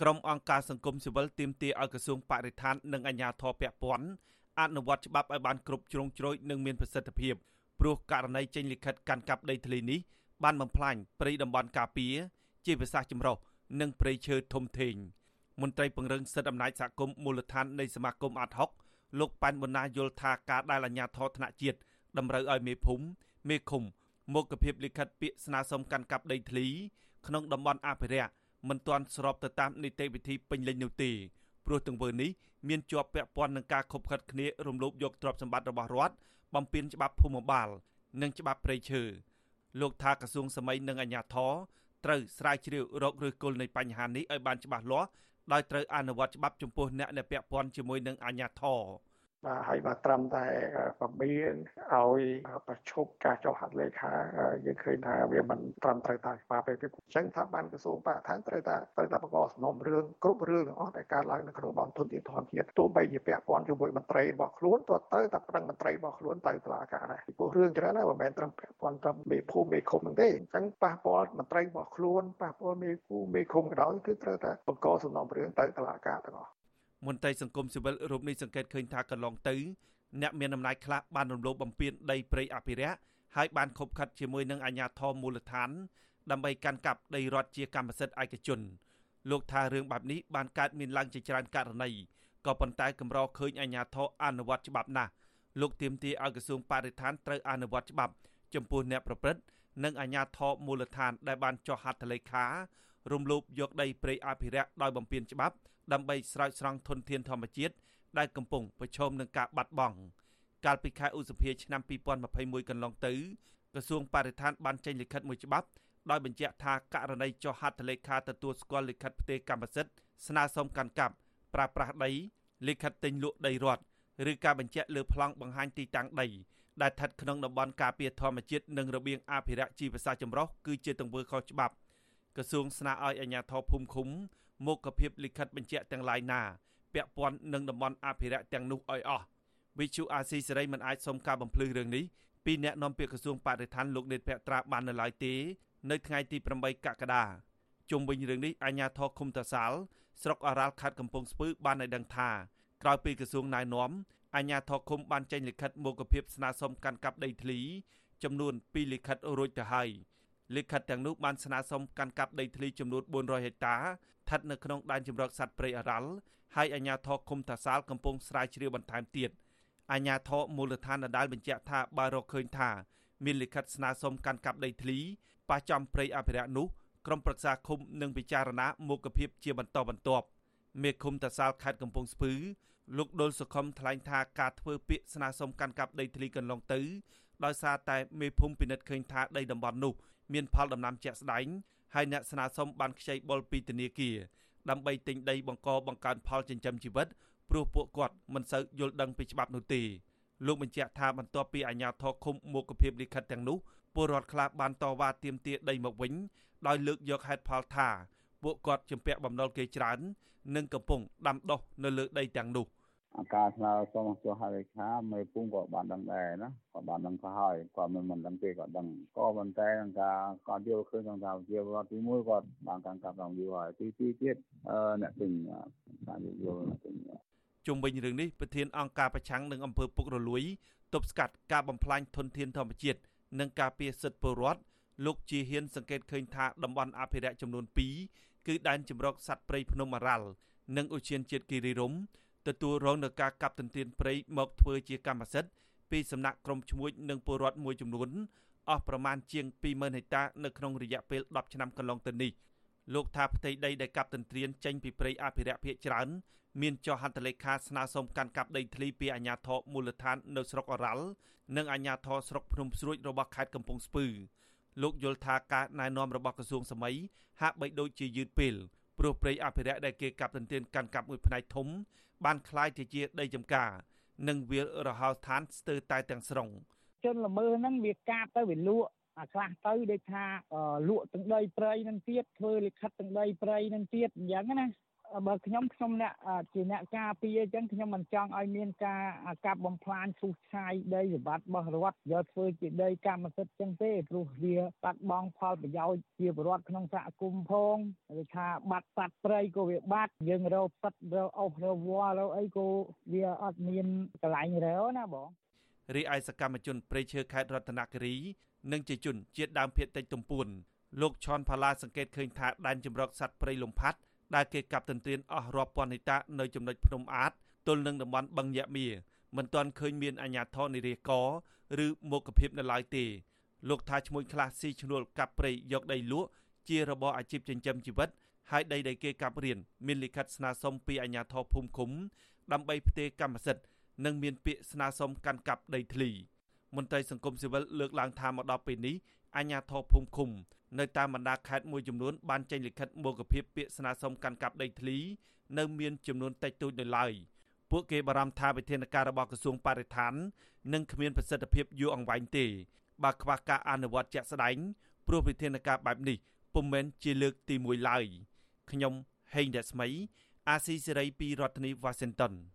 ក្រុមអង្គការសង្គមស៊ីវិលទាមទារឲ្យក្រសួងបរិស្ថាននិងអាជ្ញាធរពាក់ព័ន្ធអនុវត្តច្បាប់ឲ្យបានគ្រប់ជ្រុងជ្រោយនិងមានប្រសិទ្ធភាពព្រោះករណីចេញលិខិតកាន់កាប់ដីធ្លីនេះបានបំផ្លាញព្រៃតំបន់ការពារជាភាសាចម្រុះនិងព្រៃឈើធំធេងមន្ត្រីពង្រឹងសិទ្ធិអំណាចសហគមន៍មូលដ្ឋាននៃសមាគមអាត់ហុកលោកប៉ែនប៊ុនណាយល់ថាការដែលអាជ្ញាធរថ្នាក់ជាតិតម្រូវឲ្យមេភូមិមេឃុំមុខភាពលិខិតពាក្យស្នើសុំកាន់កាប់ដីធ្លីក្នុងតំបន់អភិរក្ស មិនទាន់ស្របទៅតាមនីតិវិធីពេញលេញនោះទេព្រោះទង្វើនេះមានជាប់ពាក់ព័ន្ធនឹងការខົບខិតគ្នារំលោភយកទ្រព្យសម្បត្តិរបស់រដ្ឋបំពានច្បាប់ភូមិបាលនិងច្បាប់ព្រៃឈើលោកថាក្រសួងសម័យនិងអាជ្ញាធរត្រូវស្រាវជ្រាវរកឬគល់នៃបញ្ហានេះឲ្យបានច្បាស់លាស់ដោយត្រូវអនុវត្តច្បាប់ចំពោះអ្នកដែលពាក់ព័ន្ធជាមួយនឹងអាជ្ញាធរ បាទហើយបើត្រឹមតែពមៀនឲ្យប្រឈប់ការចុះហត្ថលេខាយើងឃើញថាវាមិនត្រឹមត្រូវតាមច្បាប់ទេអញ្ចឹងថាបានក្រសួងបរិស្ថានត្រូវតែត្រូវតែបង្កសំណុំរឿងគ្រប់រឿងទាំងអស់ដែលកើតឡើងនៅក្នុងបំធនធានធម្មជាតិទោះបីជាពាក់ព័ន្ធជាមួយមន្ត្រីរបស់ខ្លួនក៏ទៅតែប្រឹងមន្ត្រីរបស់ខ្លួនទៅតុលាការដែរពីព្រោះរឿងច្រើនណាស់មិនមែនត្រឹមពាក់ព័ន្ធត្រឹមមេភូមិមេឃុំទេអញ្ចឹងប៉ះពាល់មន្ត្រីរបស់ខ្លួនប៉ះពាល់មេភូមិមេឃុំក៏ដោយគឺត្រូវតែបង្កសំណុំរឿងទៅតុលាការទាំងអស់ មន្ត្រីសង្គមស៊ីវិលរូបនេះសង្កេតឃើញថាកន្លងទៅអ្នកមានអំណាចខ្លះបានរំលោភបំពានដីព្រៃអភិរក្សហើយបានខົບខិតជាមួយនឹងអាជ្ញាធរមូលដ្ឋាន ដើម្បីកាន់កាប់ដីរដ្ឋជាកម្មសិទ្ធិឯកជនលោកថារឿងបែបនេះបានកើតមានឡើងជាច្រើនករណីក៏ប៉ុន្តែកម្រឃើញអាជ្ញាធរអនុវត្តច្បាប់ណាស់លោកទៀមទាឲ្យក្រសួងបរិស្ថានត្រូវអនុវត្តច្បាប់ ចំពោះអ្នកប្រព្រឹត្តនិងអាជ្ញាធរមូលដ្ឋានដែលបានចុះហត្ថលេខា រំលោភយកដីព្រៃអភិរក្សដោយបំពានច្បាប់ ដើម្បីស្រោចស្រង់ធនធានធម្មជាតិដែលកំពុងប្រឈមនឹងការបាត់បង់កាលពីខែឧសភាឆ្នាំ2021កន្លងទៅក្រសួងបរិស្ថានបានចេញលិខិតមួយច្បាប់ដោយបញ្ជាក់ថាករណីចុះហត្ថលេខាទទួលស្គាល់លិខិតផ្ទេរកម្មសិទ្ធិស្នើសុំកាន់កាប់ប្រើប្រាស់ដីលិខិតទិញលក់ដីរដ្ឋឬការបញ្ជាក់លើប្លង់បង្ហាញទីតាំងដីដែលស្ថិតក្នុងតំបន់ការពារធម្មជាតិនិងរបៀងអភិរក្សជីវសាស្ត្រចម្រុះគឺជាទង្វើខុសច្បាប់ ក្រសួងស្នើឲ្យអាជ្ញាធរភូមិឃុំមុខភាពលិខិតបញ្ជាក់ទាំងឡាយណាពាក់ព័ន្ធនឹងតំបន់អភិរក្សទាំងនោះឲ្យអស់វិទ្យុអាស៊ីសេរីមិនអាចសុំការបំភ្លឺរឿងនេះពីអ្នកនាំពាក្យក្រសួងបរិស្ថានលោកនេតភក្ត្រាបាននៅឡើយទេ នៅថ្ងៃទី8កក្កដាជុំវិញរឿងនេះអាជ្ញាធរឃុំតាសាលស្រុកអរ៉ាល់ខេត្តកំពង់ស្ពឺបានឲ្យដឹងថាក្រោយពីក្រសួងណែនាំអាជ្ញាធរឃុំបានចេញលិខិតមុខភាពស្នើសុំកាន់កាប់ដីធ្លីចំនួន2លិខិតរួចទៅហើយ លិខិតទាំងនោះបានស្នើសុំកាន់កាប់ដីធ្លីចំនួន400ហិកតាស្ថិតនៅក្នុងដែនជម្រកសត្វព្រៃអរ៉ាល់ហើយអាជ្ញាធរឃុំតាសាលកំពុងស្រាវជ្រាវបន្ថែមទៀតអាជ្ញាធរមូលដ្ឋានដដែលបញ្ជាក់ថាបើរកឃើញថាមានលិខិតស្នើសុំកាន់កាប់ដីធ្លីប៉ះចំព្រៃអភិរក្សនោះក្រុមប្រឹក្សាឃុំនឹងពិចារណាមុខភាពជាបន្តបន្ទាប់មេឃុំតាសាលខេត្តកំពង់ស្ពឺលោកដុលសុខុមថ្លែងថាការធ្វើពាក្យស្នើសុំកាន់កាប់ដីធ្លីកន្លងទៅដោយសារតែមេភូមិពិនិត្យឃើញថាដីតំបន់នោះ មានផលដំណាំជាក់ស្ដែងហើយអ្នកស្នើសុំបានខ្ចីបុលពីធនាគារដើម្បីទិញដីបង្កបង្កើនផលចិញ្ចឹមជីវិតព្រោះពួកគាត់មិនសូវយល់ដឹងពីច្បាប់នោះទេលោកបញ្ជាក់ថាបន្ទាប់ពីអាជ្ញាធរឃុំមុខភាពលិខិតទាំងនោះពលរដ្ឋខ្លះបានតវ៉ាទាមទារដីមកវិញដោយលើកយកហេតុផលថាពួកគាត់ជំពាក់បំណុលគេច្រើន និងកំពុងដាំដុះនៅលើដីទាំងនោះ ការស្នើសុំចុះហត្ថលេខាមេភូមិក៏បានដឹងដែរណាក៏បានដឹងក៏ហើយគាត់មិនមិនដឹងទេក៏ដឹងក៏ប៉ុន្តែនឹងការគាត់យល់ឃើញក្នុងការជារដ្ឋទី1គាត់បានកាន់កាប់ដល់យូរហើយទី2ទៀតអ្នកទិញការយល់អ្នកទិញជុំវិញរឿងនេះប្រធានអង្គការប្រឆាំងនឹងអំពើពុករលួយទប់ស្កាត់ការបំផ្លាញធនធានធម្មជាតិនិងការពារសិទ្ធិពលរដ្ឋលោកជាហ៊ានសង្កេតឃើញថាតំបន់អភិរក្សចំនួន2គឺដែនជម្រកសត្វព្រៃភ្នំអរ៉ាល់និងឧទ្យានជាតិគិរីរម្យ ទទួលរងនឹងការកាប់ទន្ទ្រានព្រៃមកធ្វើជាកម្មសិទ្ធិពីសំណាក់ក្រុមឈ្មួញនិងពលរដ្ឋមួយចំនួនអស់ប្រមាណជាង20000ហិកតានៅក្នុងរយៈពេល10ឆ្នាំកន្លងទៅនេះលោកថាផ្ទៃដីដែលកាប់ទន្ទ្រានចេញពីព្រៃអភិរក្សភាគច្រើន មានចុះហត្ថលេខាស្នើសុំកាន់កាប់ដីធ្លីពីអាជ្ញាធរមូលដ្ឋាននៅស្រុកអរ៉ាល់និងអាជ្ញាធរស្រុកភ្នំស្រួយរបស់ខេត្តកំពង់ស្ពឺលោកយល់ថាការណែនាំរបស់ក្រសួងសម័យហាក់បីដូចជាយឺតពេលព្រោះព្រៃអភិរក្សដែលគេកាប់ទន្ទ្រានកាន់កាប់មួយផ្នែកធំ បានคล้ายទៅជាដីចម្ការនិងវាលរហោឋានស្ទើរតែទាំងស្រុងជនល្មើសហ្នឹងវាកាប់ទៅវាលក់អាខ្លះទៅដូចថាលក់ទាំងដីព្រៃនឹងទៀតធ្វើលិខិតទាំងដីព្រៃនឹងទៀតអញ្ចឹងណា បើខ្ញុំខ្ញុំអ្នកជាអ្នកការពារអញ្ចឹងខ្ញុំមិនចង់ឲ្យមានការកាប់បំផ្លាញឈូសឆាយដីសម្បត្តិរបស់រដ្ឋយកធ្វើជាដីកម្មសិទ្ធិអញ្ចឹងទេព្រោះវាបាត់បង់ផលប្រយោជន៍ជាពលរដ្ឋក្នុងសហគមន៍ផងឬថាបាត់សត្វព្រៃក៏វាបាត់យើងរកសត្វរកអុសរកវល់រកអីក៏វាអត់មានកន្លែងរើណាបងរីឯសកម្មជនព្រៃឈើខេត្តរតនគិរីនិងជាជនជាតិដើមភាគតិចទំពួនលោកឈុនផាឡាសង្កេតឃើញថាដែនជំរកសត្វព្រៃលំផាត់ ដែលគេកាប់ទន្ទ្រានអស់រាប់ពាន់ហិកតានៅចំណុចភ្នំអាតទល់នឹងតំបន់បឹងយៈមៀមិនទាន់ឃើញមានអាជ្ញាធរនិរាកឬមុខភាពនៅឡើយទេលោកថាឈ្មោះខ្លះស៊ីឈ្នួលកាប់ព្រៃយកដីលក់ជារបរអាជីពចិញ្ចឹមជីវិតហើយដីដែលគេកាប់រៀនមានលិខិតស្នើសុំពីអាជ្ញាធរភូមិឃុំដើម្បីផ្ទេរកម្មសិទ្ធិនិងមានពាក្យស្នើសុំកាន់កាប់ដីធ្លីមន្ត្រីសង្គមស៊ីវិលលើកឡើងថាមកដល់ពេលនេះអាជ្ញាធរភូមិឃុំ នៅតាមបណ្ដាខេត្តមួយចំនួនបានចេញលិខិតមកភាពពាក្យស្នើសុំកាន់កាប់ដីធ្លីនៅមានចំនួនតិចតួចនៅឡើយពួកគេបារម្ភថាវិធានការរបស់ក្រសួងបរិស្ថាននឹងគ្មានប្រសិទ្ធភាពយូរអង្វែងទេបើខ្វះការអនុវត្តជាក់ស្ដែងព្រោះវិធានការបែបនេះពុំមែនជាលើកទី1ឡើយខ្ញុំហេងរស្មី អាស៊ីសេរីពីរដ្ឋធានី Washington